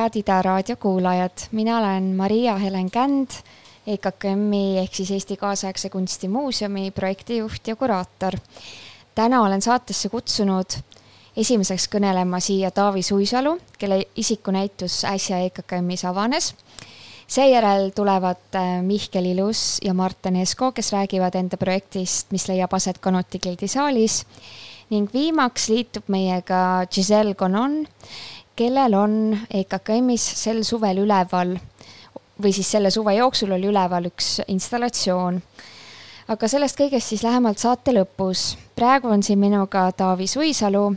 head Ida raadio kuulajad, mina olen Maria-Helen Känd, EKKM-i ehk siis Eesti Kaasaegse Kunstimuuseumi projektijuht ja kuraator. täna olen saatesse kutsunud esimeseks kõnelema siia Taavi Suisalu, kelle isikunäitus äsja EKKM-is avanes. seejärel tulevad äh, Mihkel Ilus ja Marten Esko, kes räägivad enda projektist, mis leiab aset Kanuti gildi saalis ning viimaks liitub meiega Giselle Gonon, kellel on EKKM-is sel suvel üleval või siis selle suve jooksul oli üleval üks installatsioon. aga sellest kõigest siis lähemalt saate lõpus. praegu on siin minuga Taavi Suisalu,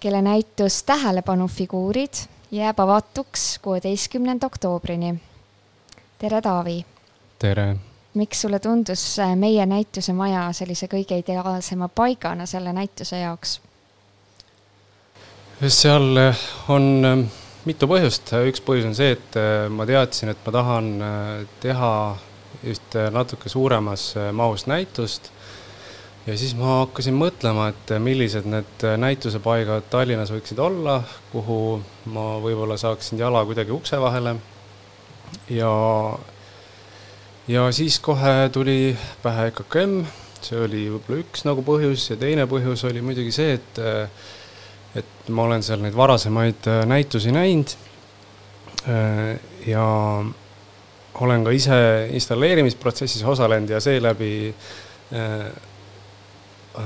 kelle näitus Tähelepanufiguurid jääb avatuks kuueteistkümnenda oktoobrini. tere, Taavi! tere! miks sulle tundus meie näituse maja sellise kõige ideaalsema paigana selle näituse jaoks? Seal on ähm, mitu põhjust, üks põhjus on see, et äh, ma teadsin, et ma tahan teha ühte natuke suuremas mahus näitust. Ja siis ma hakkasin mõtlema, et millised need näitusepaigad Tallinnas võiksid olla, kuhu ma võib-olla saaksin jala kuidagi ukse vahele. ja, ja siis kohe tuli pähe EKKM, see oli võib-olla üks nagu põhjus. Ja teine põhjus oli muidugi see, et et ma olen seal neid varasemaid äh, näitusi näinud äh, ja olen ka ise installeerimisprotsessis osalenud ja seeläbi äh,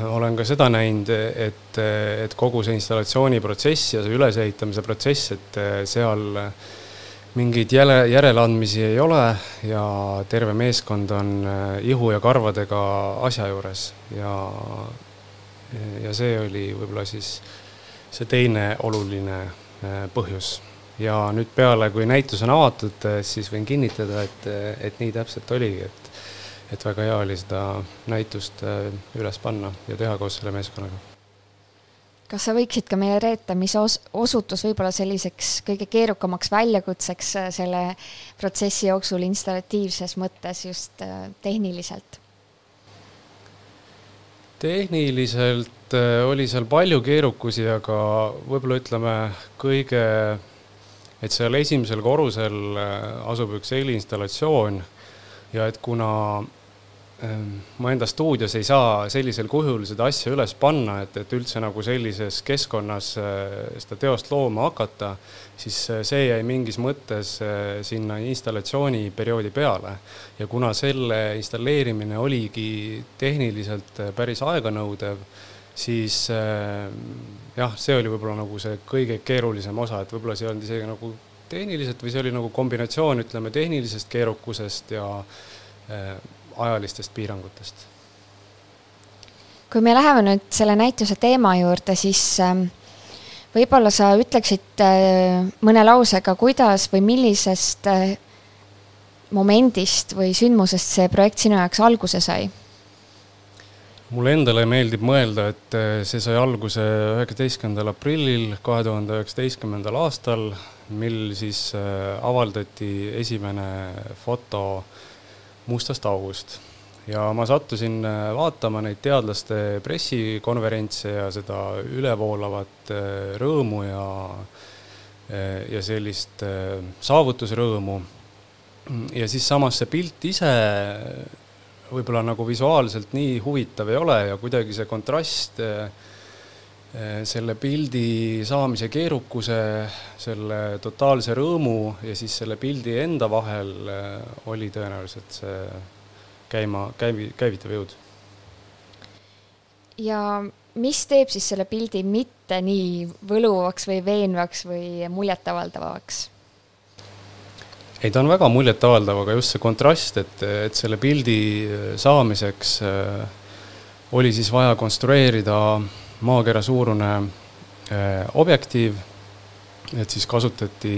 olen ka seda näinud, et, et kogu see installatsiooniprotsess ja see ülesehitamise protsess, et seal mingeid jäle, järeleandmisi ei ole ja terve meeskond on ihu ja karvadega asja juures. Ja, ja see oli võib-olla siis see teine oluline äh, põhjus. ja nüüd peale, kui näitus on avatud, äh, siis võin kinnitada, et, äh, et nii täpselt oligi, et, et väga hea oli seda näitust üles panna ja teha koos selle meeskonnaga kas sa võiksid ka meile reeta, mis os-, osutus võib-olla selliseks kõige keerukamaks väljakutseks selle protsessi jooksul installatiivses mõttes just tehniliselt? Tehniliselt äh, oli seal palju keerukusi, aga võib-olla ütleme kõige, et seal esimesel korrusel äh, asub üks heliinstallatsioon ja et kuna ma enda stuudios ei saa sellisel kujul seda asja üles panna, et, et üldse nagu sellises keskkonnas äh, seda teost looma hakata, siis äh, see jäi mingis mõttes äh, sinna installatsiooniperioodi peale. ja kuna selle installeerimine oligi tehniliselt päris aeganõudev, siis jah, see oli võib-olla nagu see kõige keerulisem osa, et võib-olla see ei olnud isegi nagu tehniliselt või see oli nagu kombinatsioon, ütleme, tehnilisest keerukusest ja ajalistest piirangutest. kui me läheme nüüd selle näituse teema juurde, siis ähm, võib-olla sa ütleksid äh, mõne lausega, kuidas või millisest äh, momendist või sündmusest see projekt sinu jaoks alguse sai? mulle endale meeldib mõelda, et äh, see sai alguse üheksateistkümnendal aprillil kahe tuhande üheksateistkümnendal aastal, mil siis avaldati esimene foto mustast august ja ma sattusin äh, vaatama neid teadlaste pressikonverentse ja seda ülevoolavat äh, rõõmu ja, äh, ja sellist saavutusrõõmu. ja siis samas see pilt ise võib-olla nagu visuaalselt nii huvitav ei ole ja kuidagi see kontrast selle pildi saamise keerukuse, selle totaalse rõõmu ja siis selle pildi enda vahel oli tõenäoliselt see käima, käivi, käivitav jõud. ja mis teeb siis selle pildi mitte nii võluvaks või veenvaks või muljetavaldavaks? ei, ta on väga muljetavaldav, aga just see kontrast, et, et selle pildi saamiseks äh, oli siis vaja konstrueerida maakera suurune äh, objektiiv, et siis kasutati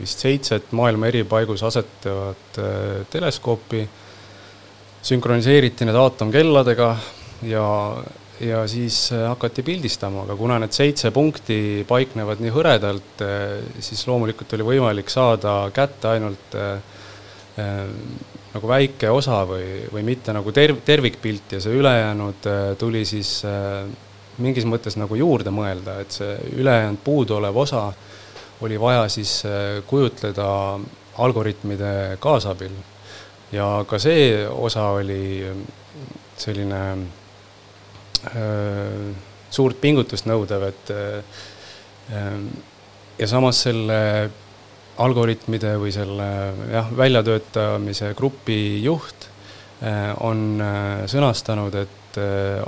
vist seitset maailma eri paigus asetavat äh, teleskoopi. Sünkroniseeriti need aatomkelladega ja, ja siis äh, hakati pildistama, aga kuna need seitse punkti paiknevad nii hõredalt, siis loomulikult oli võimalik saada kätte ainult nagu väike osa või, või mitte nagu terv-, tervikpilt ja see ülejäänud tuli siis äh, mingis mõttes nagu juurde mõelda, et see ülejäänud puuduolev osa oli vaja siis kujutleda algoritmide kaasabil. ja ka see osa oli selline öö, suurt pingutust nõudev, et öö, ja samas selle algoritmide või selle jah, väljatöötamise grupi juht on sõnastanud, et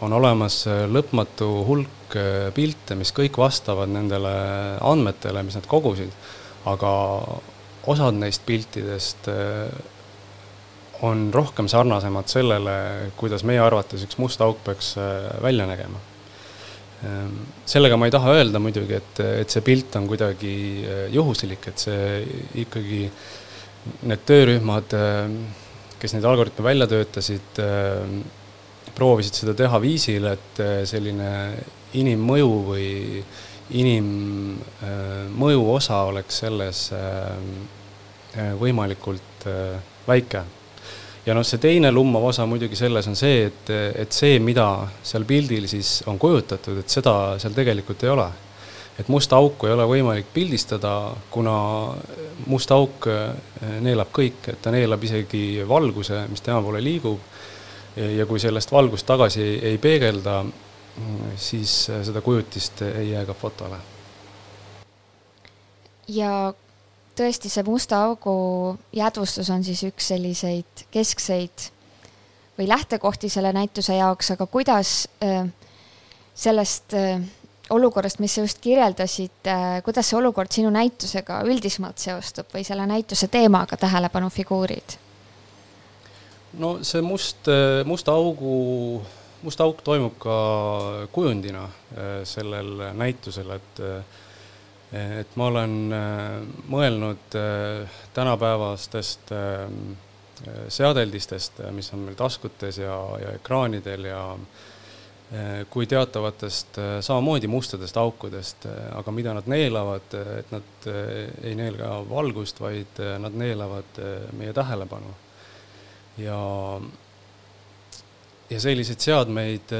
on olemas lõpmatu hulk pilte, mis kõik vastavad nendele andmetele, mis nad kogusid, aga osad neist piltidest on rohkem sarnasemad sellele, kuidas meie arvates üks must auk peaks välja nägema. Ähm, sellega ma ei taha öelda muidugi, et, et see pilt on kuidagi juhuslik, et see ikkagi, need töörühmad, kes neid algoritme välja töötasid, proovisid seda teha viisil, et selline inimmõju või inimmõju osa oleks selles Äh, võimalikult äh, väike. ja noh, see teine lummav osa muidugi selles on see, et, et see, mida seal pildil siis on kujutatud, et seda seal tegelikult ei ole. et musta auku ei ole võimalik pildistada, kuna must auk äh, neelab kõik, et ta neelab isegi valguse, mis tema poole liigub, ja kui sellest valgust tagasi ei peegelda, siis seda kujutist ei jää ka fotole. ja tõesti, see musta augu jäädvustus on siis üks selliseid keskseid või lähtekohti selle näituse jaoks, aga kuidas äh, sellest äh, olukorrast, mis sa just kirjeldasid, äh, kuidas see olukord sinu näitusega üldisemalt seostub või selle näituse teemaga tähelepanufiguurid? No see must, musta augu, must auk toimub ka kujundina sellel näitusel, et et ma olen äh, mõelnud äh, tänapäevastest äh, seadeldistest, mis on meil taskutes ja, ja ekraanidel ja kui teatavatest samamoodi mustadest aukudest, aga mida nad neelavad, et nad ei neelga valgust, vaid nad neelavad meie tähelepanu. Ja, ja selliseid seadmeid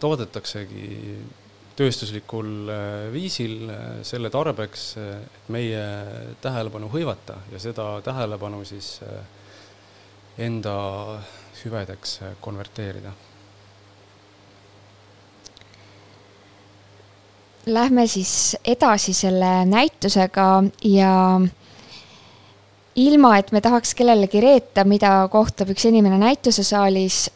toodetaksegi tööstuslikul äh, viisil äh, selle tarbeks, äh, et meie tähelepanu hõivata ja seda tähelepanu siis enda hüvedeks konverteerida. Lähme siis edasi selle näitusega ja ilma, et me tahaks kellelegi reeta, mida kohtab üks inimene näitusesaalis,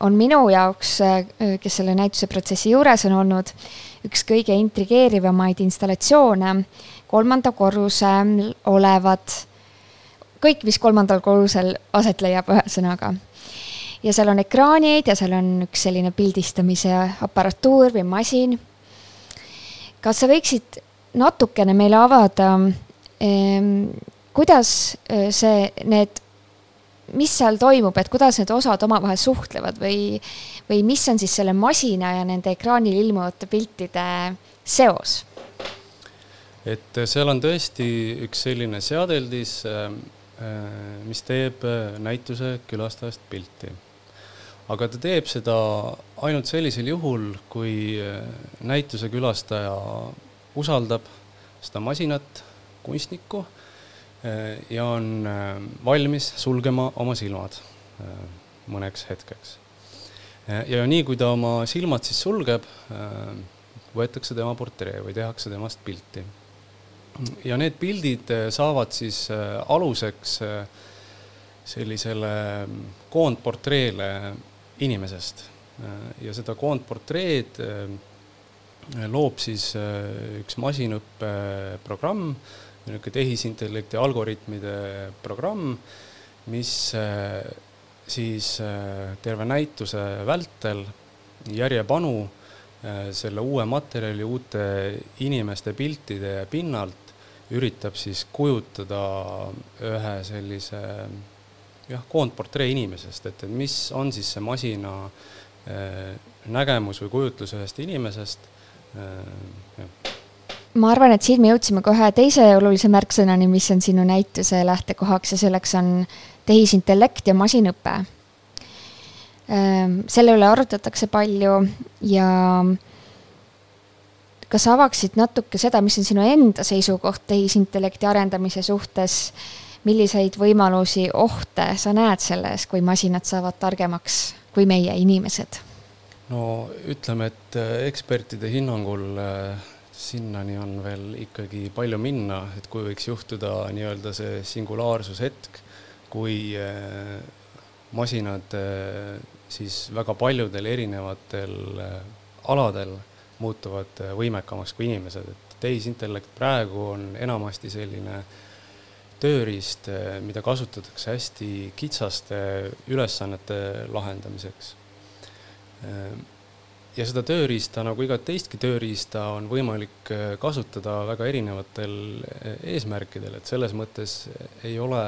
on minu jaoks, äh, kes selle näituse protsessi juures on olnud, üks kõige intrigeerivamaid installatsioone kolmanda korrusel olevad, kõik, mis kolmandal korrusel aset leiab, ühesõnaga. ja seal on ekraanid ja seal on üks selline pildistamise aparatuur või masin. kas sa võiksid natukene meile avada, kuidas äh, see, need mis seal toimub, et kuidas need osad omavahel suhtlevad või, või mis on siis selle masina ja nende ekraanil ilmuvate piltide seos? et seal on tõesti üks selline seadeldis, äh, mis teeb näituse külastajast pilti. aga ta teeb seda ainult sellisel juhul, kui näituse külastaja usaldab seda masinat, kunstnikku Äh, ja on äh, valmis sulgema oma silmad äh, mõneks hetkeks. ja nii, kui ta oma silmad siis sulgeb, võetakse tema portree või tehakse temast pilti. ja need pildid saavad siis aluseks sellisele koondportreele inimesest ja seda koondportreed loob siis üks masinõppeprogramm niisugune tehisintellekti algoritmide programm, mis äh, siis äh, terve näituse vältel järjepanu äh, selle uue materjali, uute inimeste piltide pinnalt üritab siis kujutada ühe sellise jah, koondportree inimesest, et, et mis on siis see masina nägemus või kujutlus ühest inimesest. Ma arvan, et siin me jõudsime ka ühe teise olulise märksõnani, mis on sinu näituse lähtekohaks ja selleks on tehisintellekt ja masinõpe. Ehm, selle üle arutatakse palju ja kas avaksid natuke seda, mis on sinu enda seisukoht tehisintellekti arendamise suhtes, milliseid võimalusi, ohte sa näed selles, kui masinad saavad targemaks kui meie inimesed? no ütleme, et äh, ekspertide hinnangul äh, sinnani on veel ikkagi palju minna, et kui võiks juhtuda nii-öelda see singulaarsushetk, kui äh, masinad siis väga paljudel erinevatel aladel muutuvad võimekamaks kui inimesed, et tehisintellekt praegu on enamasti selline tööriist, mida kasutatakse hästi kitsaste ülesannete lahendamiseks ja seda tööriista nagu igat teistki tööriista on võimalik eh, kasutada väga erinevatel eh, eesmärkidel, et selles mõttes ei ole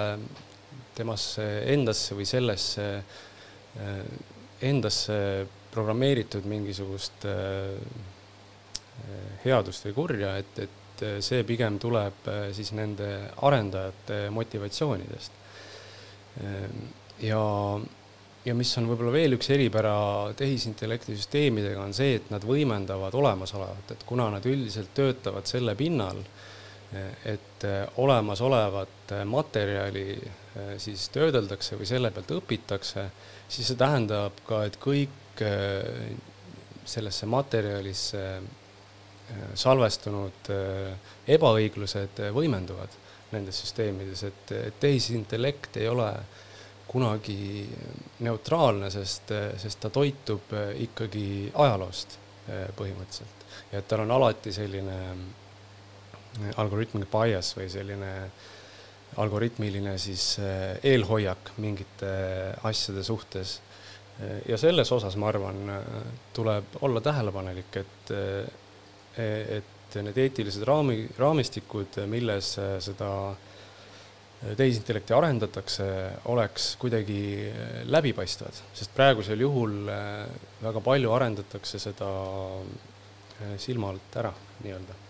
temasse endasse või sellesse eh, endasse programmeeritud mingisugust headust või kurja, et, et see pigem tuleb siis nende arendajate motivatsioonidest. Ja ja mis on võib-olla veel üks eripära tehisintellekti süsteemidega, on see, et nad võimendavad olemasolevat, et kuna nad üldiselt töötavad selle pinnal, et olemasolevat materjali eh, siis töödeldakse või selle pealt õpitakse, siis see tähendab ka, et kõik eh, sellesse materjalisse eh, salvestunud ebaõiglused võimenduvad nendes süsteemides, et tehisintellekt ei ole äh, kunagi neutraalne, sest, sest ta toitub ikkagi ajaloost eh, põhimõtteliselt. ja et tal on alati selline eh, algoritmic bias või selline algoritmiline siis eh, eelhoiak mingite asjade suhtes. ja selles osas, ma arvan, tuleb olla tähelepanelik, et, et need eetilised raami, raamistikud, milles seda äh, tehisintellekti arendatakse, oleks kuidagi läbipaistvad, sest praegusel juhul äh, väga palju arendatakse seda äh, silma alt ära nii-öelda.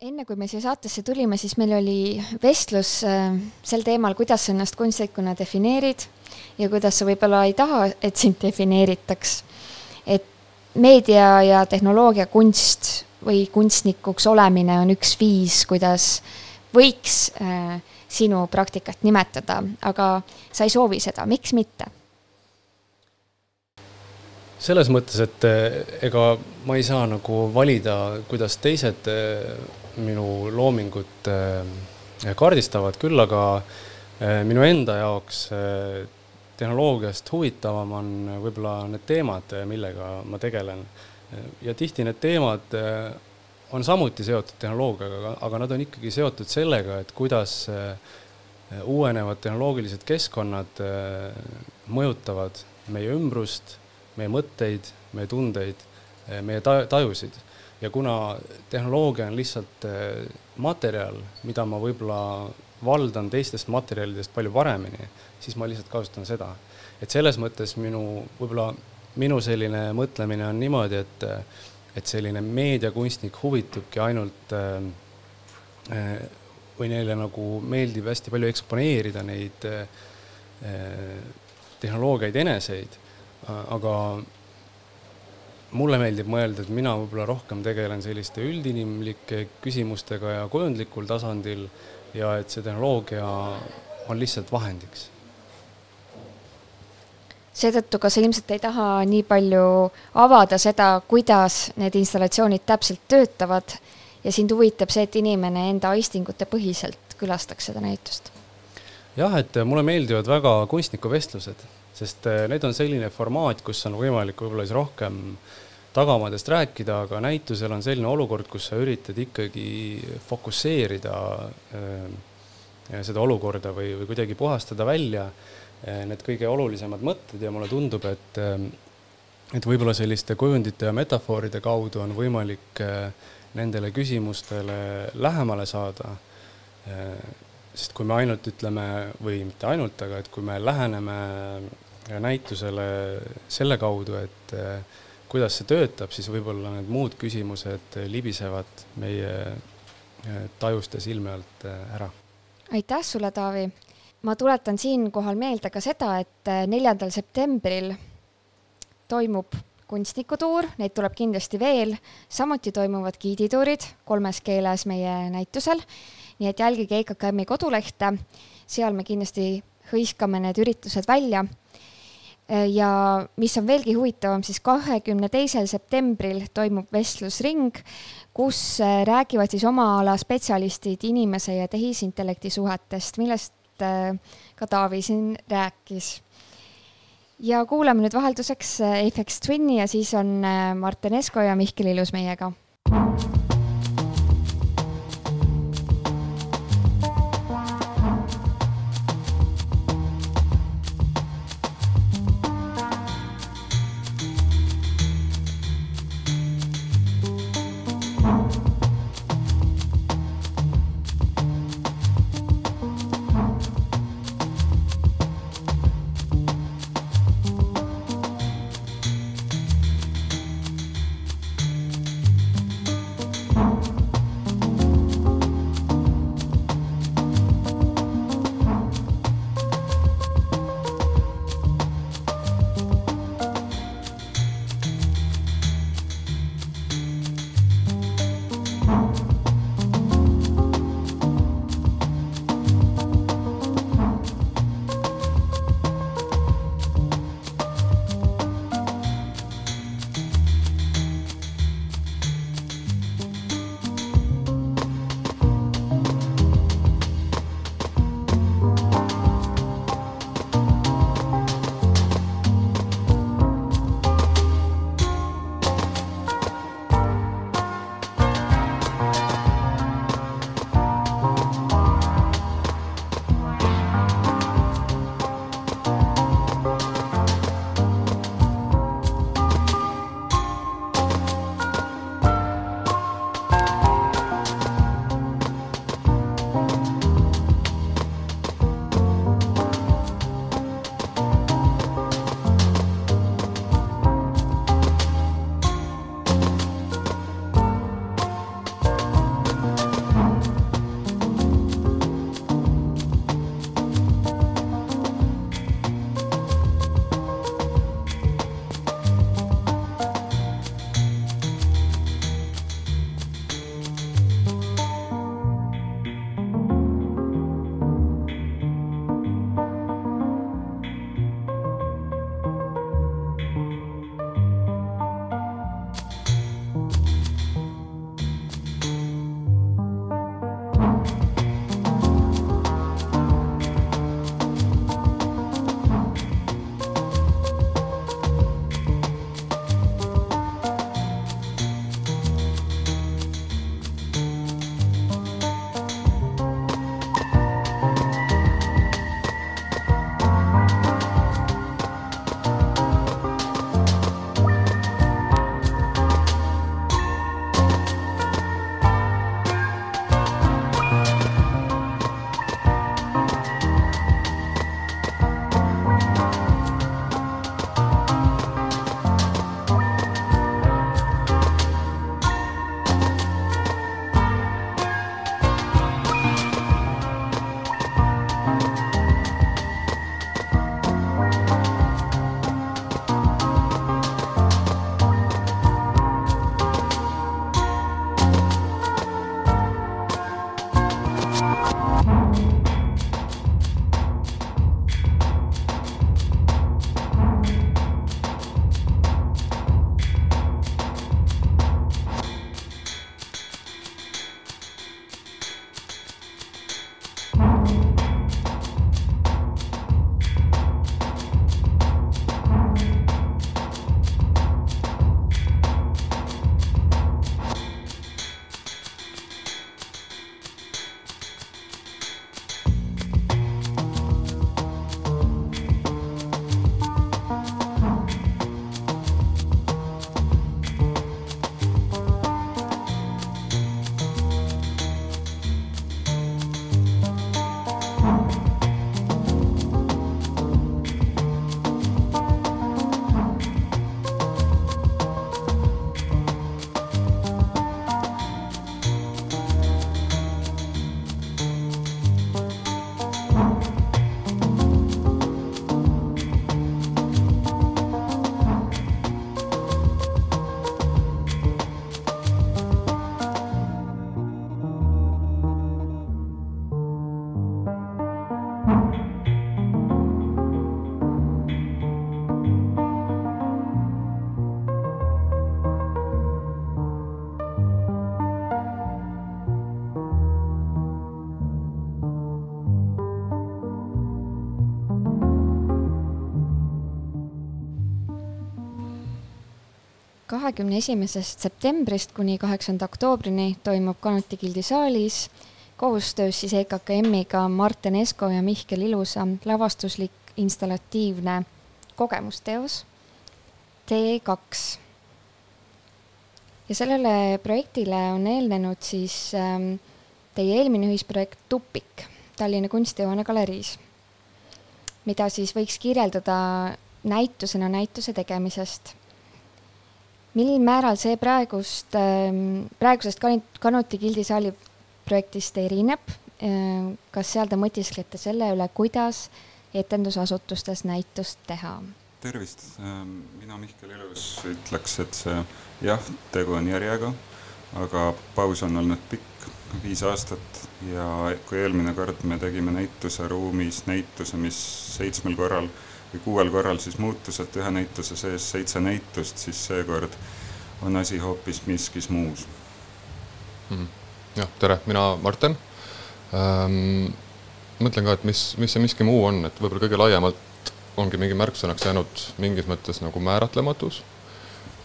enne kui me siia saatesse tulime, siis meil oli vestlus äh, sel teemal, kuidas sa ennast kunstnikuna defineerid ja kuidas sa võib-olla ei taha, et sind defineeritaks. et meedia ja tehnoloogia kunst või kunstnikuks olemine on üks viis, kuidas võiks äh, sinu praktikat nimetada, aga sa ei soovi seda, miks mitte? selles mõttes, et eh, ega ma ei saa nagu valida, kuidas teised eh, minu loomingut eh, kaardistavad, küll aga minu enda jaoks tehnoloogiast huvitavam on võib-olla need teemad, millega ma tegelen. ja tihti need teemad on samuti seotud tehnoloogiaga, aga nad on ikkagi seotud sellega, et kuidas äh, uuenevad tehnoloogilised keskkonnad äh, mõjutavad meie ümbrust, meie mõtteid, meie tundeid, äh, meie tajusid. ja kuna tehnoloogia on lihtsalt materjal, mida ma võib-olla valdan teistest materjalidest palju paremini, siis ma lihtsalt kasutan seda. et selles mõttes minu, võib-olla minu selline mõtlemine on niimoodi, et et selline meediakunstnik huvitubki ainult äh, äh, või neile nagu meeldib hästi palju eksponeerida neid äh, tehnoloogiaid eneseid, aga mulle meeldib mõelda, et mina võib-olla rohkem tegelen selliste üldinimlike küsimustega ja kujundlikul tasandil ja et see tehnoloogia on lihtsalt vahendiks seetõttu ka sa ilmselt ei taha nii palju avada seda, kuidas need installatsioonid täpselt töötavad ja sind huvitab see, et inimene enda aistingute põhiselt külastaks seda näitust. jah, et mulle meeldivad väga kunstnikuvestlused, sest eh, need on selline formaat, kus on võimalik võib-olla siis rohkem tagamaadest rääkida, aga näitusel on selline olukord, kus sa üritad ikkagi fokusseerida äh, seda olukorda või, või kuidagi puhastada välja need kõige olulisemad mõtted ja mulle tundub, et, eh, et võib-olla selliste kujundite ja metafooride kaudu on võimalik eh, nendele küsimustele lähemale saada. sest kui me ainult ütleme, või mitte ainult, aga et kui me läheneme näitusele selle kaudu, et kuidas see töötab, siis võib-olla need muud küsimused libisevad meie tajust ja silme alt ära. aitäh sulle, Taavi ma tuletan siinkohal meelde ka seda, et äh, neljandal septembril toimub kunstnikutuur, neid tuleb kindlasti veel, samuti toimuvad giidituurid kolmes keeles meie näitusel, nii et jälgige EKKM-i kodulehte, seal me kindlasti hõiskame need üritused välja. ja mis on veelgi huvitavam, siis kahekümne teisel septembril toimub vestlusring, kus räägivad siis oma ala spetsialistid inimese ja tehisintellekti suhetest, millest ka Taavi siin rääkis ja kuulame nüüd vahelduseks äh, Twin'i ja siis on äh, Martin Esko ja Mihkel Ilus meiega. Kahekümne esimesest septembrist kuni kaheksanda oktoobrini toimub Kanuti gildi saalis koostöös siis EKKM-iga Marten Esko ja Mihkel Ilusa lavastuslik installatiivne kogemusteos T2. ja sellele projektile on eelnenud siis ähm, teie eelmine ühisprojekt Tupik Tallinna Kunstihoone galeriis, mida siis võiks kirjeldada näitusena näituse tegemisest. Mil määral see praegust, ähm, praegusest Kanuti gildisaali projektist erineb? Ähm, kas seal te mõtisklete selle üle, kuidas etendusasutustes näitust teha? tervist, ähm, mina Mihkel Ilus ütleks, et see jah, tegu on järjega, aga paus on olnud pikk, viis aastat ja kui eelmine kord me tegime näituse ruumis näituse, mis seitsmel korral või kuuel korral siis muutus, et ühe näituse sees seitse näitust, siis seekord on asi hoopis miskis muus mm. jah, tere, mina Marten ähm,. mõtlen ka, et mis, mis see miski muu on, et võib-olla kõige laiemalt ongi mingi märksõnaks jäänud mingis mõttes nagu määratlematus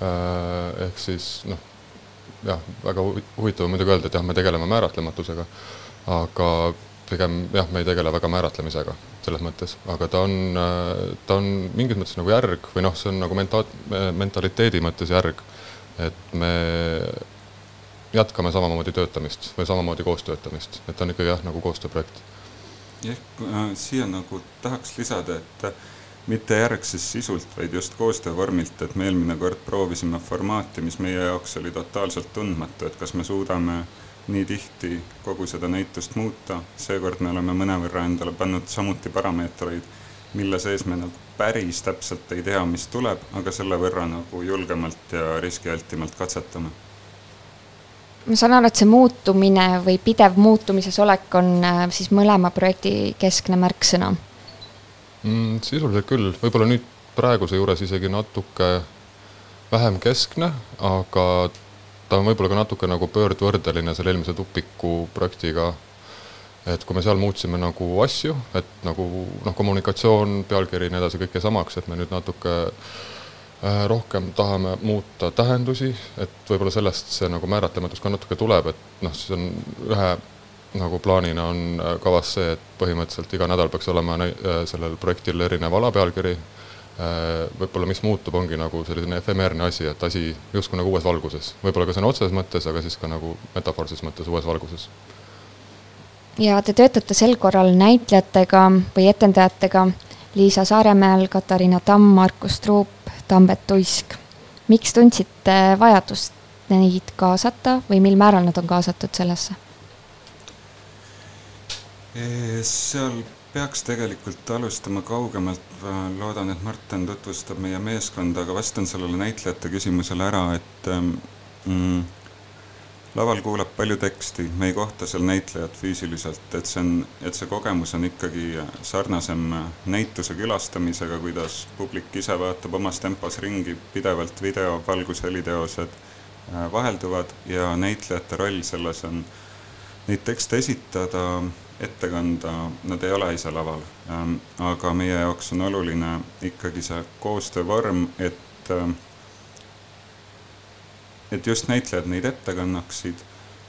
äh,. ehk siis noh, jah, väga huvitav on muidugi öelda, et jah, me tegeleme määratlematusega, aga pigem jah, me ei tegele väga määratlemisega selles mõttes, aga ta on, ta on mingis mõttes nagu järg või noh, see on nagu menta-, mentaliteedi mõttes järg. et me jätkame samamoodi töötamist või samamoodi koostöötamist, et ta on ikkagi jah, nagu koostööprojekt. jah, äh, siia nagu tahaks lisada, et mitte järg siis sisult, vaid just koostöövormilt, et me eelmine kord proovisime formaati, mis meie jaoks oli totaalselt tundmatu, et kas me suudame nii tihti kogu seda näitust muuta, seekord me oleme mõnevõrra endale pannud samuti parameetreid, mille sees me nagu päris täpselt ei tea, mis tuleb, aga selle võrra nagu julgemalt ja riskialtimalt katsetame. ma saan aru, et see muutumine või pidev muutumises olek on äh, siis mõlema projekti keskne märksõna mm,? sisuliselt küll, võib-olla nüüd praeguse juures isegi natuke vähem keskne, aga ta on võib-olla ka natuke nagu pöördvõrdeline selle eelmise Tupiku projektiga, et kui me seal muutsime nagu asju, et nagu noh, kommunikatsioon, pealkiri ja nii edasi, kõik jäi samaks, et me nüüd natuke äh, rohkem tahame muuta tähendusi, et võib-olla sellest see nagu määratlematus ka natuke tuleb, et noh, siis on ühe nagu plaanina on äh, kavas see, et põhimõtteliselt iga nädal peaks olema äh, sellel projektil erinev alapealkiri võib-olla mis muutub, ongi nagu selline efemeerne asi, et asi justkui nagu uues valguses, võib-olla ka sõna otseses mõttes, aga siis ka nagu metafoorses mõttes uues valguses. ja te töötate sel korral näitlejatega või etendajatega Liisa Saaremäel, Katariina Tamm, Markus Truup, Tambet Uisk. miks tundsite vajadust neid kaasata või mil määral nad on kaasatud sellesse? seal peaks tegelikult alustama kaugemalt, loodan, et Martin tutvustab meie meeskonda, aga vastan sellele näitlejate küsimusele ära, et ähm, mm, laval kuulab palju teksti, me ei kohta seal näitlejat füüsiliselt, et see on, et see kogemus on ikkagi sarnasem näituse külastamisega, kuidas publik ise vaatab omas tempos ringi, pidevalt video, valgus, heliteosed äh, vahelduvad ja näitlejate roll selles on neid tekste esitada ette kanda, nad ei ole ise laval. Ähm, aga meie jaoks on oluline ikkagi see koostöövorm, et, ähm, et just näitlejad neid ette kannaksid,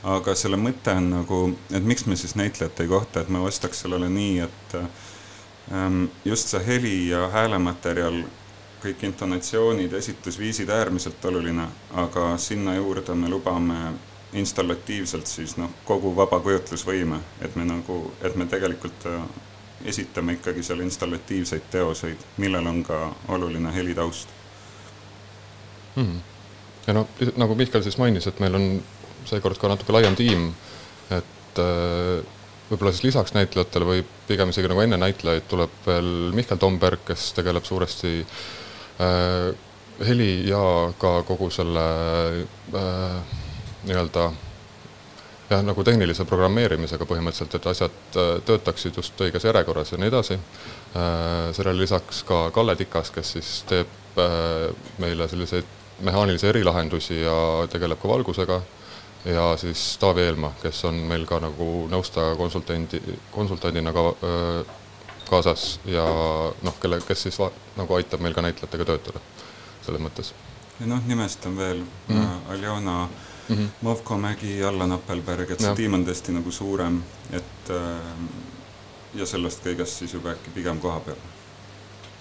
aga selle mõte on nagu, et miks me siis näitlejat ei kohta, et ma vastaks sellele nii, et ähm, just see heli ja häälematerjal, kõik intonatsioonid, esitusviisid äärmiselt oluline, aga sinna juurde me lubame installatiivselt siis noh, kogu vaba kujutlusvõime, et me nagu, et me tegelikult äh, esitame ikkagi seal installatiivseid teoseid, millel on ka oluline helitaust mm. -hmm. ja no nagu Mihkel siis mainis, et meil on seekord ka natuke laiem tiim, et äh, võib-olla siis lisaks näitlejatele või pigem isegi nagu enne näitlejaid tuleb veel Mihkel Tomberg, kes tegeleb suuresti äh, heli ja ka kogu selle äh, nii-öelda jah, nagu tehnilise programmeerimisega põhimõtteliselt, et asjad äh, töötaksid just õiges järjekorras ja nii edasi. Äh, sellele lisaks ka Kalle Tikas, kes siis teeb äh, meile selliseid mehaanilisi erilahendusi ja tegeleb ka valgusega ja siis Taavi Eelmaa, kes on meil ka nagu nõustaja konsultandi, konsultandina ka kaasas ja noh, kelle, kes siis va, nagu aitab meil ka näitlejatega töötada selles mõttes ja noh, nimest on veel mm. Aljona mm -hmm. Movko mägi, Allan Appelberg, et see ja. tiim on tõesti nagu suurem, et ja sellest kõigest siis juba äkki pigem koha peal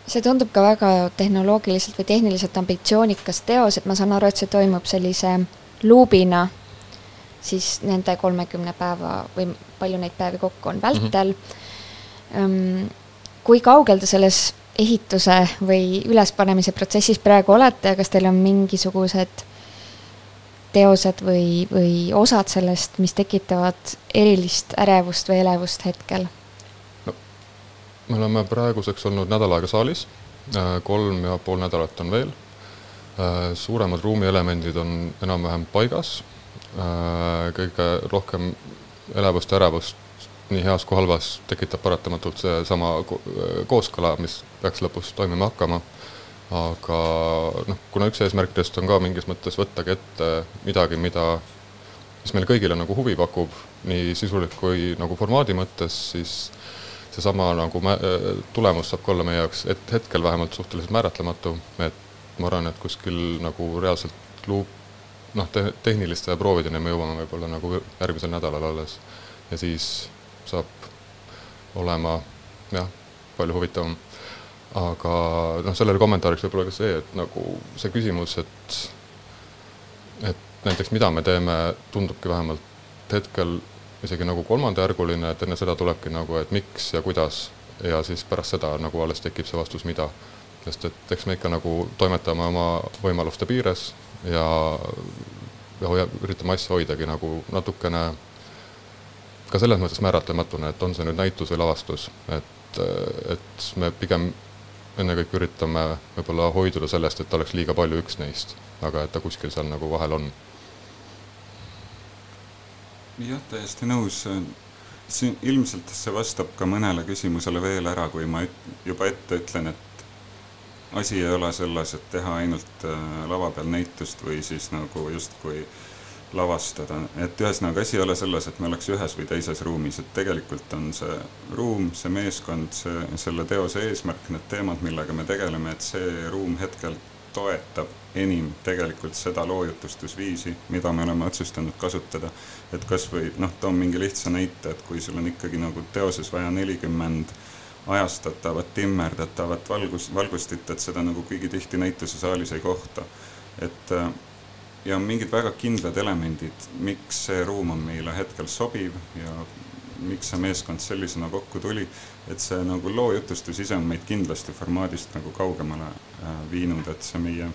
see tundub ka väga tehnoloogiliselt või tehniliselt ambitsioonikas teos, et ma saan aru, et see toimub sellise luubina siis nende kolmekümne päeva või palju neid päevi kokku on vältel mm. -hmm. kui kaugel te selles ehituse või ülespanemise protsessis praegu olete ja kas teil on mingisugused teosed või, või osad sellest, mis tekitavad erilist ärevust või elevust hetkel? no me oleme praeguseks olnud nädal aega saalis, äh, kolm ja pool nädalat on veel. Äh, suuremad ruumielemendid on enam-vähem paigas Äh, kõige rohkem elevust ärevust nii heas kui halvas tekitab paratamatult seesama kooskõla, mis peaks lõpus toimima hakkama. Aga noh, kuna üks eesmärkidest on ka mingis mõttes võttagi ette midagi, mida, mis meile kõigile nagu huvi pakub, nii sisuliselt kui nagu formaadi mõttes, siis seesama nagu tulemus saab ka olla meie jaoks, et hetkel vähemalt suhteliselt määratlematu, et ma arvan, et kuskil nagu reaalselt luup noh, te-, tehniliste proovideni me jõuame võib-olla nagu järgmisel nädalal alles ja siis saab olema jah, palju huvitavam. Aga noh, sellele kommentaariks võib-olla ka see, et nagu see küsimus, et et näiteks mida me teeme, tundubki vähemalt hetkel isegi nagu kolmandajärguline, et enne seda tulebki nagu, et miks ja kuidas ja siis pärast seda nagu alles tekib see vastus, mida. sest et eks me ikka nagu toimetame oma võimaluste piires ja, ja hoia, üritame asja hoidagi nagu natukene ka selles mõttes määratlematuna, et on see nüüd näitus või lavastus, et, et me pigem ennekõike üritame võib-olla hoiduda sellest, et oleks liiga palju üks neist, aga et ta kuskil seal nagu vahel on. jah, täiesti nõus. siin ilmselt see vastab ka mõnele küsimusele veel ära, kui ma juba ette ütlen, et asi ei ole selles, et teha ainult äh, lava peal näitust või siis nagu justkui lavastada, et ühesõnaga asi ei ole selles, et me oleks ühes või teises ruumis, et tegelikult on see ruum, see meeskond, see, selle teose eesmärk, need teemad, millega me tegeleme, et see ruum hetkel toetab enim tegelikult seda loojutustusviisi, mida me oleme otsustanud kasutada. et kas või noh, toon mingi lihtsa näite, et kui sul on ikkagi nagu teoses vaja nelikümmend 40 ajastatavat, timmerdatavat valgus, valgustit, et seda nagu kuigi tihti näitusesaalis ei kohta. et äh, ja on mingid väga kindlad elemendid, miks see ruum on meile hetkel sobiv ja miks see meeskond sellisena kokku tuli, et see nagu loo jutustus ise on meid kindlasti formaadist nagu kaugemale äh, viinud, et see meie,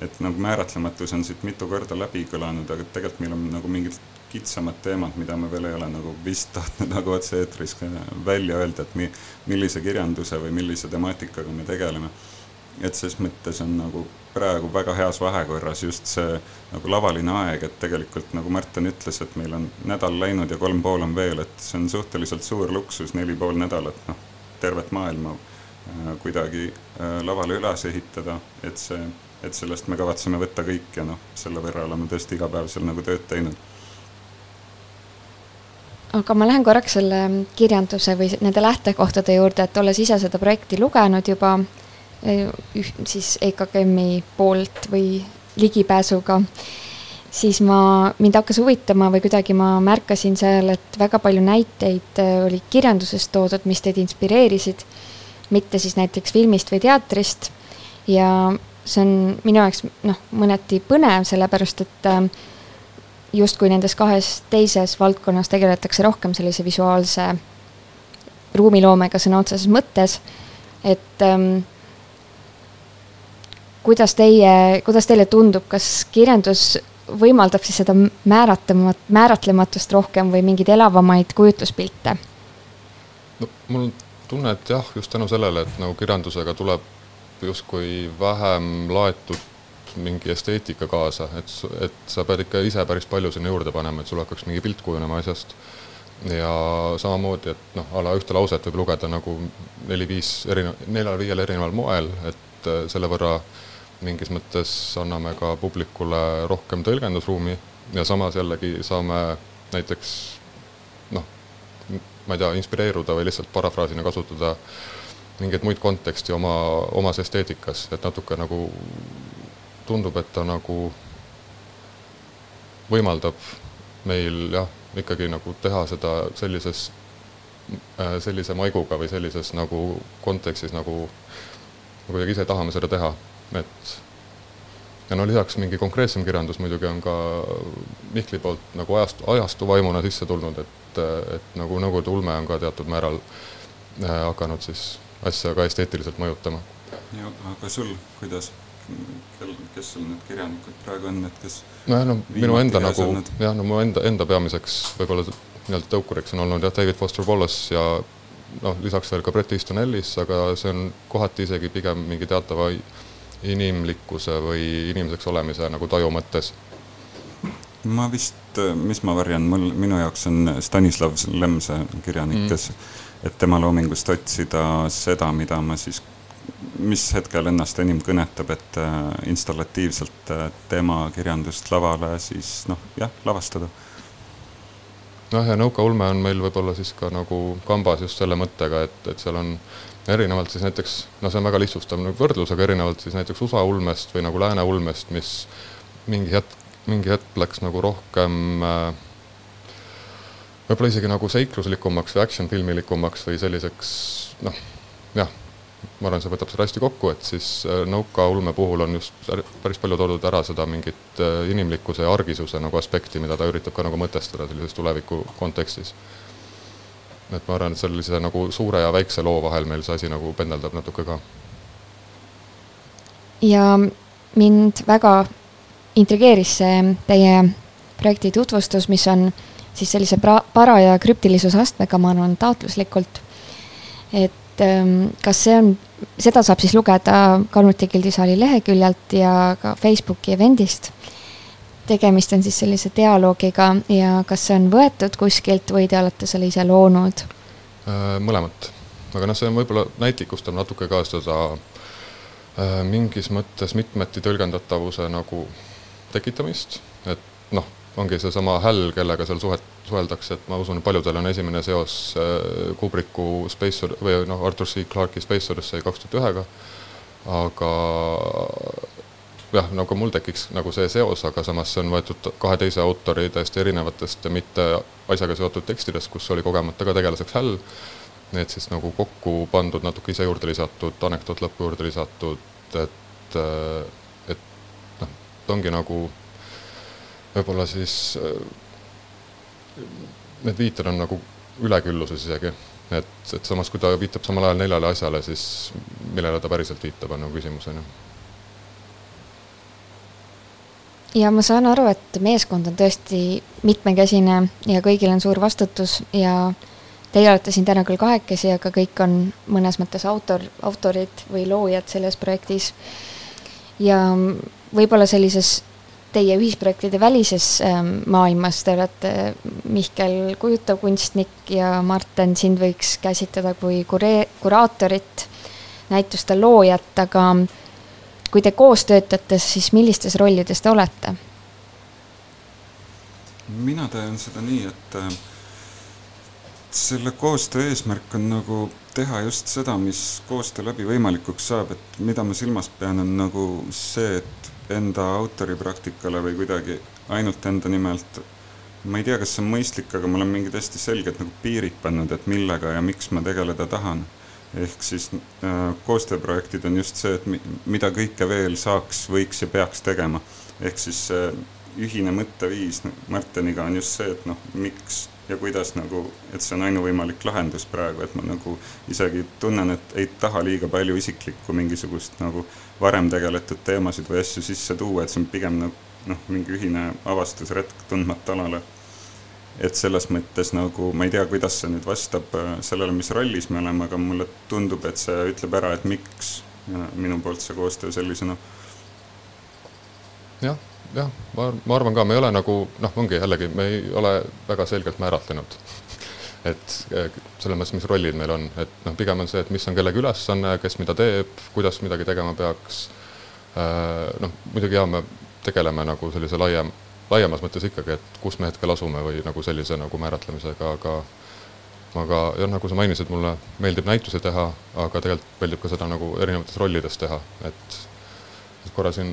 et nagu määratlematus on siit mitu korda läbi kõlanud, aga tegelikult meil on nagu mingid kitsamad teemad, mida me veel ei ole nagu vist tahtnud nagu otse-eetris välja öelda, et mi-, millise kirjanduse või millise temaatikaga me tegeleme. Et ses mõttes on nagu praegu väga heas vahekorras just see nagu lavaline aeg, et tegelikult nagu Märten ütles, et meil on nädal läinud ja kolm pool on veel, et see on suhteliselt suur luksus, neli pool nädalat, noh, tervet maailma äh, kuidagi äh, lavale üles ehitada, et see, et sellest me kavatseme võtta kõik ja noh, selle võrra oleme tõesti iga päev seal nagu tööd teinud. Aga ma lähen korraks selle kirjanduse või nende lähtekohtade juurde, et olles ise seda projekti lugenud juba siis EKKM-i poolt või ligipääsuga, siis ma, mind hakkas huvitama või kuidagi ma märkasin seal, et väga palju näiteid eh, olid kirjandusest toodud, mis teid inspireerisid, mitte siis näiteks filmist või teatrist. ja see on minu jaoks noh, mõneti põnev, sellepärast et äh, justkui nendes kahes teises valdkonnas tegeletakse rohkem sellise visuaalse ruumiloomega sõna otseses mõttes, et ähm, kuidas teie, kuidas teile tundub, kas kirjandus võimaldab siis seda määratlemat-, määratlematust rohkem või mingeid elavamaid kujutluspilte? no mul on tunne, et jah, just tänu sellele, et nagu kirjandusega tuleb justkui vähem laetud mingi esteetika kaasa, et, et sa pead ikka ise päris palju sinna juurde panema, et sul hakkaks mingi pilt kujunema asjast. ja samamoodi, et noh, a la ühte lauset võib lugeda nagu neli-viis erineva, neljal-viiel erineval moel, et äh, selle võrra mingis mõttes anname ka publikule rohkem tõlgendusruumi ja samas jällegi saame näiteks noh, ma ei tea, inspireeruda või lihtsalt parafraasina kasutada mingeid muid konteksti oma, omas esteetikas, et natuke nagu tundub, et ta nagu võimaldab meil jah, ikkagi nagu teha seda sellises, äh, sellise maiguga või sellises nagu kontekstis nagu, nagu kuidagi ise tahame seda teha, et ja no lisaks mingi konkreetsem kirjandus muidugi on ka Mihkli poolt nagu ajastu, ajastu vaimuna sisse tulnud, et, et nagu Nõukogude ulme on ka teatud määral äh, hakanud siis asja ka esteetiliselt mõjutama. ja aga sul, kuidas, kel, kes sul need kirjanikud praegu on, et kes nojah, no minu enda nagu jah, no mu enda, enda peamiseks võib-olla nii-öelda tõukuriks on olnud jah, David Foster Wallace ja noh, lisaks veel ka Bret Easton Ellis, aga see on kohati isegi pigem mingi teatava inimlikkuse või inimeseks olemise nagu taju mõttes? ma vist, mis ma varjan, mul, minu jaoks on Stanislav Lem see kirjanik mm., kes, et tema loomingust otsida seda, mida ma siis, mis hetkel ennast enim kõnetab, et äh, installatiivselt äh, tema kirjandust lavale siis noh, jah, lavastada noh, ja Nõuka ulme on meil võib-olla siis ka nagu kambas just selle mõttega, et, et seal on erinevalt siis näiteks, no see on väga lihtsustav nagu võrdlus, aga erinevalt siis näiteks USA ulmest või nagu lääne ulmest, mis mingi hetk, mingi hetk läks nagu rohkem äh, võib-olla isegi nagu seikluslikumaks või action filmilikumaks või selliseks noh, jah, ma arvan, see võtab seda hästi kokku, et siis äh, Nõuka ulme puhul on just päris palju toodud ära seda mingit äh, inimlikkuse ja argisuse nagu aspekti, mida ta üritab ka nagu mõtestada sellises tuleviku kontekstis et ma arvan, et sellise nagu suure ja väikse loo vahel meil see asi nagu pendeldab natuke ka. ja mind väga intrigeeris see teie projekti tutvustus, mis on siis sellise paraja krüptilisuse astmega, ma arvan, taotluslikult. et ähm, kas see on, seda saab siis lugeda Kalmuti gildisaali leheküljelt ja ka Facebooki event'ist tegemist on siis sellise dialoogiga ja kas see on võetud kuskilt või te olete selle ise loonud? Äh, mõlemat, aga noh, see on võib-olla näitlikustab natuke ka seda äh, mingis mõttes mitmeti tõlgendatavuse nagu tekitamist, et noh, ongi seesama Häll, kellega seal suhet, suheldakse, et ma usun, paljudel on esimene seos äh, Kubricku Space või noh, Arthur C. Clarke'i Space Odyssey kaks tuhat ühega, aga jah, nagu mul tekiks nagu see seos, aga samas see on võetud kahe teise autori täiesti erinevatest ja mitte asjaga seotud tekstidest, kus oli kogemata ka tegelaseks Häll. Need siis nagu kokku pandud, natuke ise juurde lisatud, anekdoot lõppu juurde lisatud, et, et noh, ta ongi nagu võib-olla siis need viited on nagu ülekülluses isegi, et, et samas, kui ta viitab samal ajal neljale asjale, siis millele ta päriselt viitab, on nagu küsimus, on ju ja ma saan aru, et meeskond on tõesti mitmekesine ja kõigil on suur vastutus ja teie olete siin täna küll kahekesi, aga kõik on mõnes mõttes autor, autorid või loojad selles projektis. ja võib-olla sellises teie ühisprojektide välises ähm, maailmas te olete, Mihkel, kujutav kunstnik ja Marten, sind võiks käsitleda kui kuree-, kuraatorit, näituste loojat, aga kui te koos töötate, siis millistes rollides te olete? mina teen seda nii, et äh, selle koostöö eesmärk on nagu teha just seda, mis koostöö läbi võimalikuks saab, et mida ma silmas pean, on nagu see, et enda autoripraktikale või kuidagi ainult enda nimelt ma ei tea, kas see on mõistlik, aga ma olen mingid hästi selged nagu piirid pannud, et millega ja miks ma tegeleda tahan ehk siis äh, koostööprojektid on just see, et mi, mida kõike veel saaks, võiks ja peaks tegema. ehk siis äh, ühine mõtteviis Marteniga on just see, et noh, miks ja kuidas nagu, et see on ainuvõimalik lahendus praegu, et ma nagu isegi tunnen, et ei taha liiga palju isiklikku mingisugust nagu varem tegeletud teemasid või asju sisse tuua, et see on pigem nagu noh, mingi ühine avastusretk tundmata alale et selles mõttes nagu ma ei tea, kuidas see nüüd vastab äh, sellele, mis rollis me oleme, aga mulle tundub, et see ütleb ära, et miks minu poolt see koostöö sellisena. jah, jah, ma, ma arvan ka, me ei ole nagu noh, ongi jällegi, me ei ole väga selgelt määratlenud et äh, selles mõttes, mis rollid meil on, et noh, pigem on see, et mis on kellegi ülesanne, kes mida teeb, kuidas midagi tegema peaks. Äh, noh, muidugi jaa, me tegeleme nagu sellise laiem laiemas mõttes ikkagi, et kus me hetkel asume või nagu sellise nagu määratlemisega, aga aga jah, nagu sa mainisid, mulle meeldib näitusi teha, aga tegelikult meeldib ka seda nagu erinevates rollides teha, et, korra siin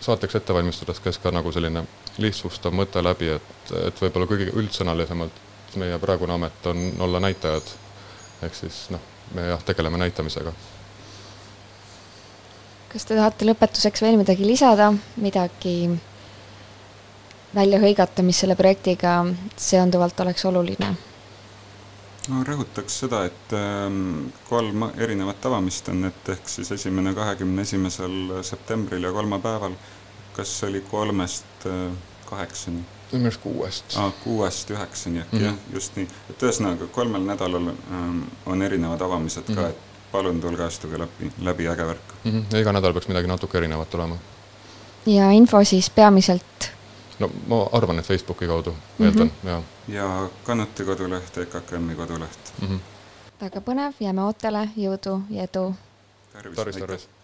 saateks ette valmistades käis ka nagu selline lihtsustav mõte läbi, et, et võib-olla kõige üldsõnalisemalt meie praegune amet on olla näitajad. ehk siis noh, me jah, tegeleme näitamisega. kas te tahate lõpetuseks veel midagi lisada, midagi välja hõigata, mis selle projektiga seonduvalt oleks oluline? no rõhutaks seda, et ähm, kolm erinevat avamist on, et ehk siis esimene kahekümne esimesel septembril ja kolmapäeval, kas oli kolmest äh, kaheksani? minu meelest kuuest ah,. kuuest üheksani äkki mm -hmm. jah, just nii, et ühesõnaga kolmel nädalal ähm, on erinevad avamised mm -hmm. ka, mhm. et palun tulge astuge läbi, läbi äge värk mm. -hmm. ja iga nädal peaks midagi natuke erinevat olema. ja info siis peamiselt no ma arvan, et Facebooki kaudu, eeldan mm, -hmm. jaa. ja Kannuti koduleht, EKKM-i koduleht mm. -hmm. väga põnev, jääme ootele, jõudu ja edu! tervist, tervist!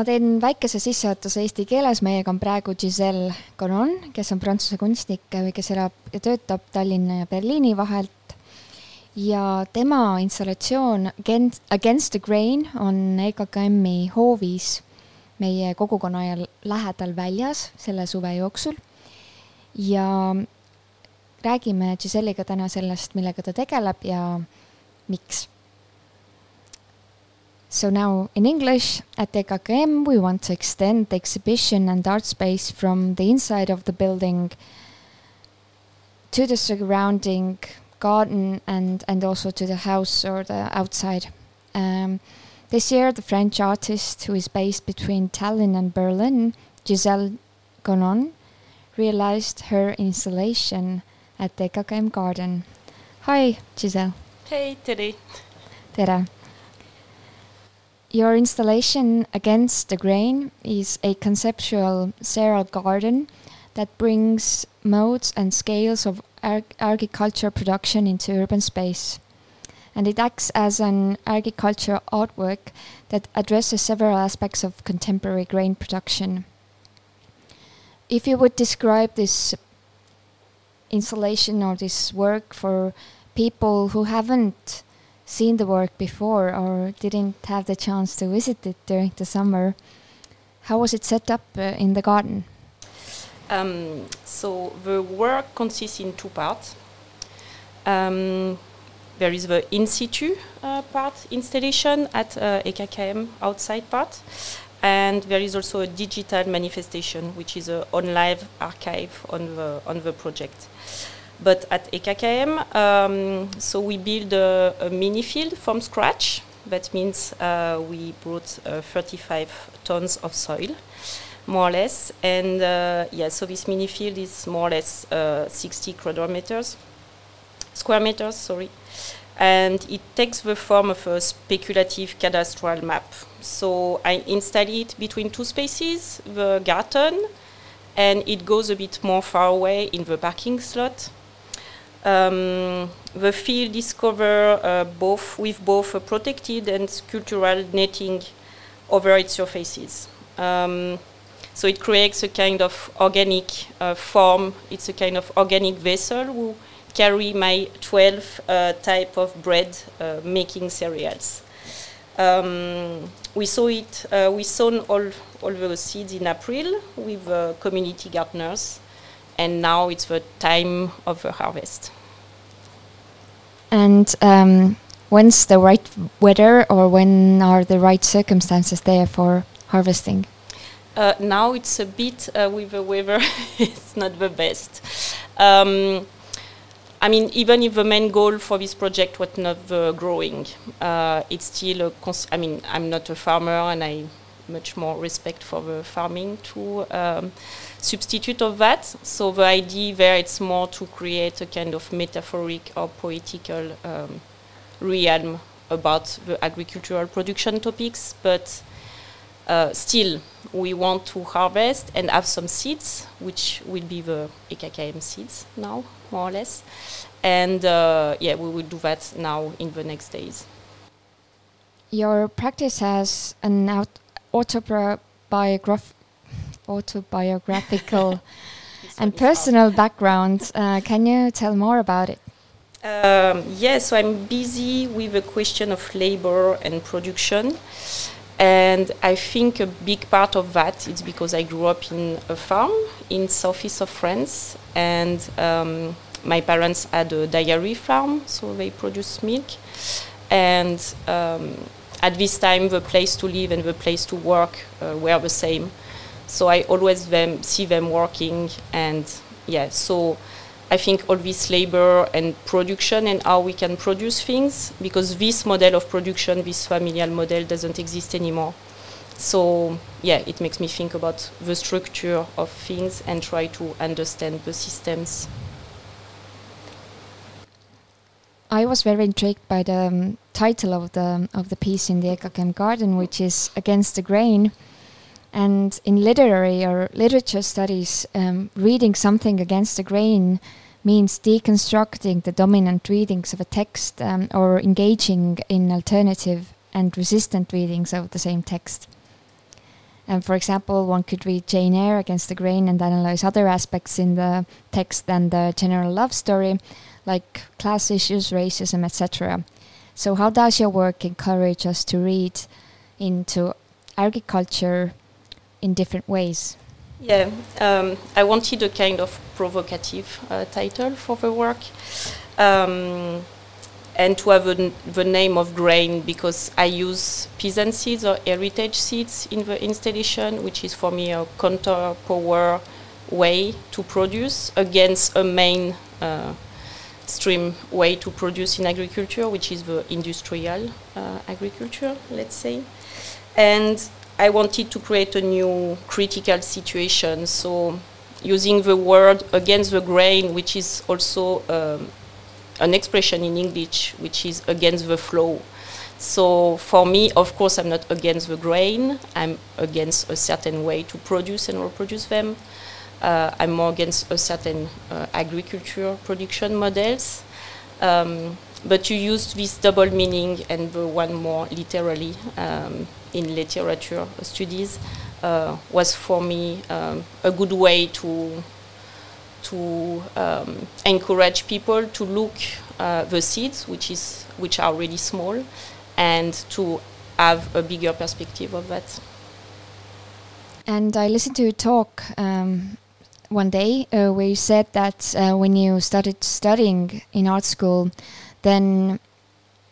Ma teen väikese sissejuhatuse eesti keeles, meiega on praegu Giselle Conon, kes on prantsuse kunstnik, kes elab ja töötab Tallinna ja Berliini vahelt. ja tema installatsioon Against the Grain on EKKM-i hoovis meie kogukonna lähedal väljas selle suve jooksul. ja räägime Giselle'iga täna sellest, millega ta tegeleb ja miks So now in English, at EKKM we want to extend the exhibition and art space from the inside of the building to the surrounding garden and, and also to the house or the outside. Um, this year, the French artist who is based between Tallinn and Berlin, Giselle Gonon, realized her installation at the EKKM Garden. Hi, Giselle. Hey, Tere. Tere. Your installation Against the Grain is a conceptual cereal garden that brings modes and scales of ag- agriculture production into urban space. And it acts as an agriculture artwork that addresses several aspects of contemporary grain production. If you would describe this installation or this work for people who haven't seen the work before or didn't have the chance to visit it during the summer, how was it set up uh, in the garden? Um, so the work consists in two parts. Um, there is the in situ uh, part installation at uh, EKKM outside part, and there is also a digital manifestation, which is an online archive on the on the project. But at EKKM, um, so we build a, a, mini field from scratch. That means uh, we brought uh, 35 tons of soil, more or less. And uh, yeah, so this mini field is more or less uh, 60 meters, square meters, sorry. And it takes the form of a speculative cadastral map. So I install it between two spaces, the garden, and it goes a bit more far away in the parking slot um, the field is covered uh, both with both a protected and sculptural netting over its surfaces. Um, so it creates a kind of organic uh, form. It's a kind of organic vessel who carry my 12 uh, type of bread uh, making cereals. Um, we saw it. Uh, we sown all all the seeds in April with uh, community gardeners and now it's the time of the harvest. And um, when's the right weather or when are the right circumstances there for harvesting? Uh, now it's a bit uh, with the weather, it's not the best. Um, I mean, even if the main goal for this project was not the growing, uh, it's still a. Cons- I mean, I'm not a farmer, and I much more respect for the farming too. um, substitute of that. So the idea there it's more to create a kind of metaphoric or poetical um, realm about the agricultural production topics, but uh, still we want to harvest and have some seeds, which will be the EKKM seeds now, more or less. And uh, yeah, we will do that now in the next days. Your practice has an out autobiograph autobiographical and personal background. Uh, can you tell more about it? Um, yes, yeah, so I'm busy with the question of labor and production. And I think a big part of that is because I grew up in a farm in southeast of France, and um, my parents had a dairy farm, so they produced milk. And um, at this time, the place to live and the place to work uh, were the same. So I always them, see them working, and yeah, so I think all this labor and production and how we can produce things, because this model of production, this familial model, doesn't exist anymore. So yeah, it makes me think about the structure of things and try to understand the systems. I was very intrigued by the um, title of the of the piece in the EKKM Garden, which is "Against the Grain." And in literary or literature studies, um, reading something against the grain means deconstructing the dominant readings of a text um, or engaging in alternative and resistant readings of the same text. And for example, one could read Jane Eyre against the grain and analyze other aspects in the text than the general love story, like class issues, racism, etc. So, how does your work encourage us to read into agriculture in different ways? Yeah, um, I wanted a kind of provocative uh, title for the work. Um, and to have the name of grain because I use peasant seeds or heritage seeds in the installation, which is for me a counter power way to produce against a main uh, stream way to produce in agriculture, which is the industrial uh, agriculture, let's say. And I wanted to create a new critical situation. So using the word against the grain, which is also um, an expression in English, which is against the flow. So for me, of course, I'm not against the grain. I'm against a certain way to produce and reproduce them. Uh, I'm more against a certain uh, agriculture production models. Um, but you use this double meaning and the one more literally um, in literature studies uh, was for me um, a good way to to um, encourage people to look uh, the seeds, which is which are really small, and to have a bigger perspective of that. And I listened to a talk um, one day uh, where you said that uh, when you started studying in art school, then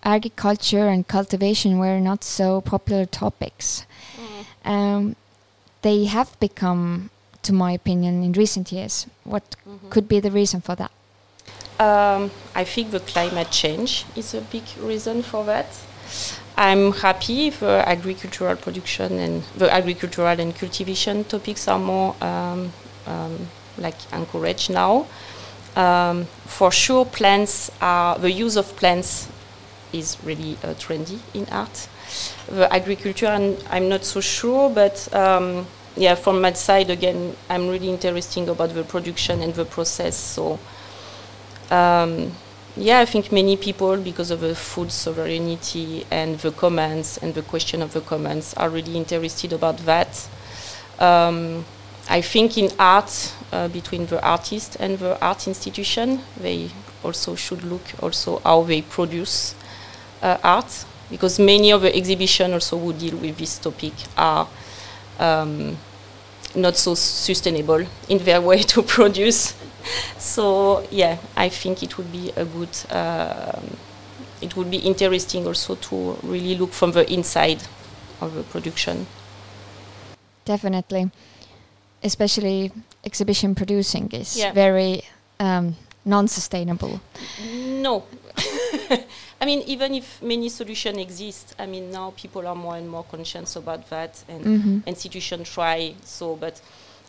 agriculture and cultivation were not so popular topics. Mm. Um, they have become, to my opinion, in recent years. What mm -hmm. could be the reason for that? Um, I think the climate change is a big reason for that. I'm happy the agricultural production and the agricultural and cultivation topics are more um, um, like encouraged now. Um, for sure, plants are the use of plants is really uh, trendy in art. The agriculture, I'm, I'm not so sure, but um, yeah, from my side again, I'm really interested about the production and the process. So um, yeah, I think many people, because of the food sovereignty and the commons and the question of the commons, are really interested about that. Um, I think in art, uh, between the artist and the art institution, they also should look also how they produce uh, art, because many of the exhibitions also who deal with this topic are um, not so sustainable in their way to produce. so yeah, I think it would be a good. Uh, it would be interesting also to really look from the inside of the production. Definitely especially exhibition producing is yeah. very um, non-sustainable. No. I mean, even if many solutions exist, I mean, now people are more and more conscious about that, and mm-hmm. institutions try so. But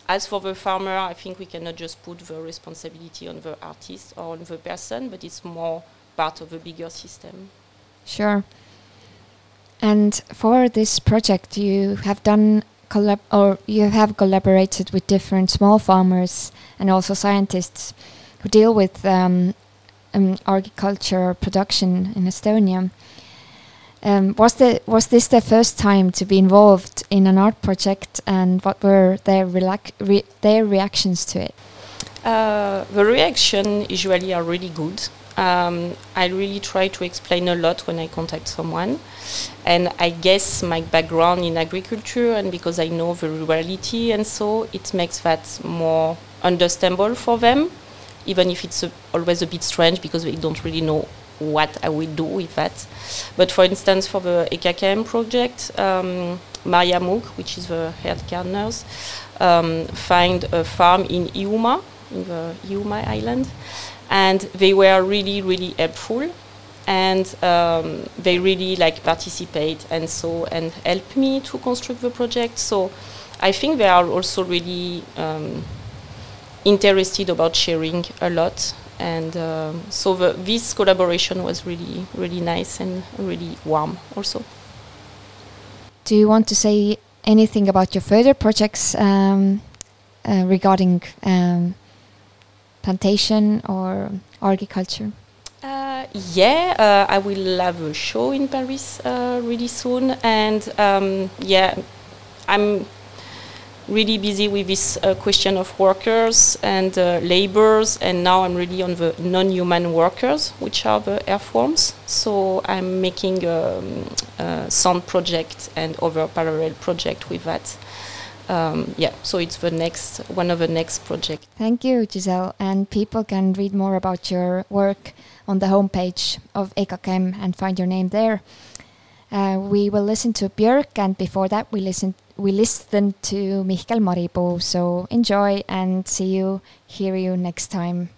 as for the farmer, I think we cannot just put the responsibility on the artist or on the person, but it's more part of a bigger system. Sure. And for this project, you have done collab or you have collaborated with different small farmers and also scientists who deal with um, um, agriculture production in Estonia. Um, was the was this the first time to be involved in an art project, and what were their re their reactions to it? Uh, the reaction usually are really good. Um, I really try to explain a lot when I contact someone. And I guess my background in agriculture and because I know the reality and so, it makes that more understandable for them, even if it's a, always a bit strange because they don't really know what I will do with that. But for instance, for the EKKM project, um, Maria Moog, which is the head gardeners, um, find a farm in Iuma, in the Iuma island and they were really really helpful and um, they really like participate and so and help me to construct the project. So i think they are also really um, interested about sharing a lot. And um, so the, this collaboration was really really nice and really warm also. Do you want to say anything about your further projects um, uh, regarding um, plantation or agriculture? Uh, yeah, uh, I will have a show in Paris uh, really soon, and um, yeah, I'm really busy with this uh, question of workers and uh, laborers, and now I'm really on the non-human workers, which are the earthworms. So I'm making um, a sound project and other parallel project with that um, yeah, so it's the next one of the next project. Thank you, Giselle. And people can read more about your work on the homepage of EKKM and find your name there. Uh, we will listen to Björk, and before that, we listened we listened to Mihkel Maripuu. So enjoy and see you, hear you next time.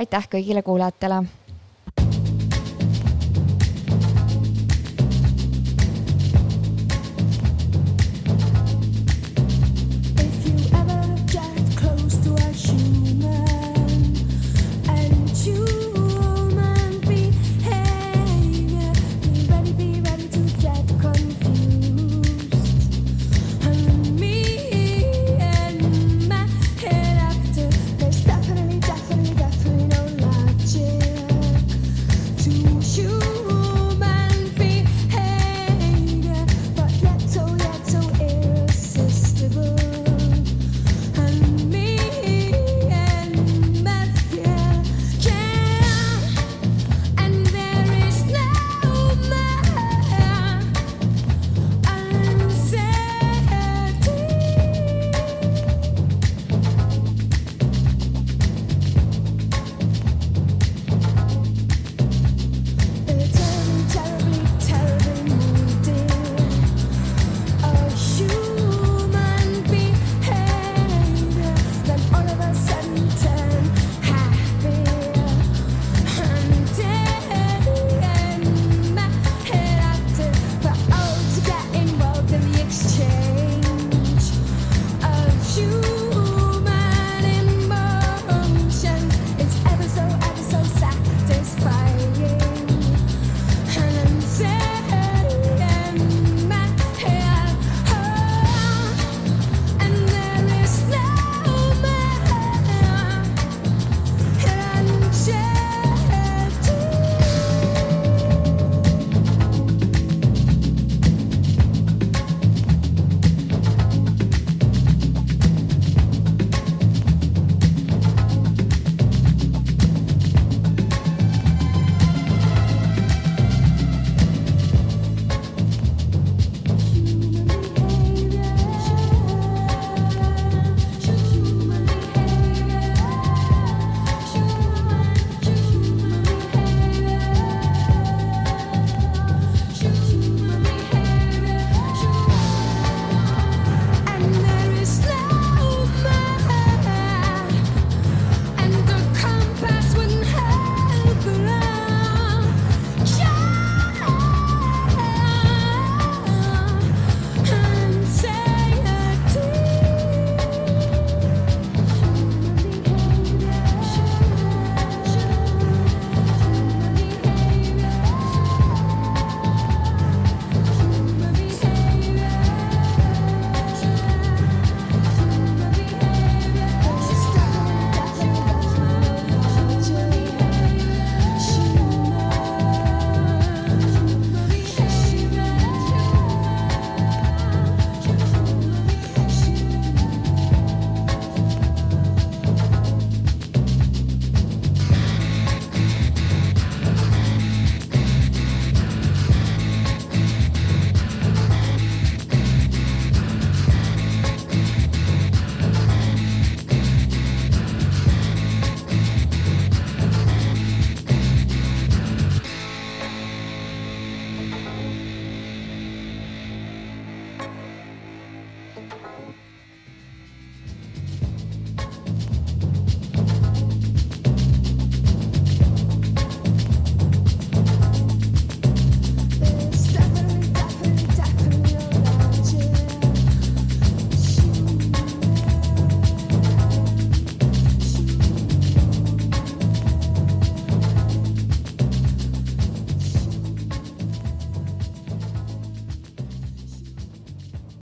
aitäh kõigile kuulajatele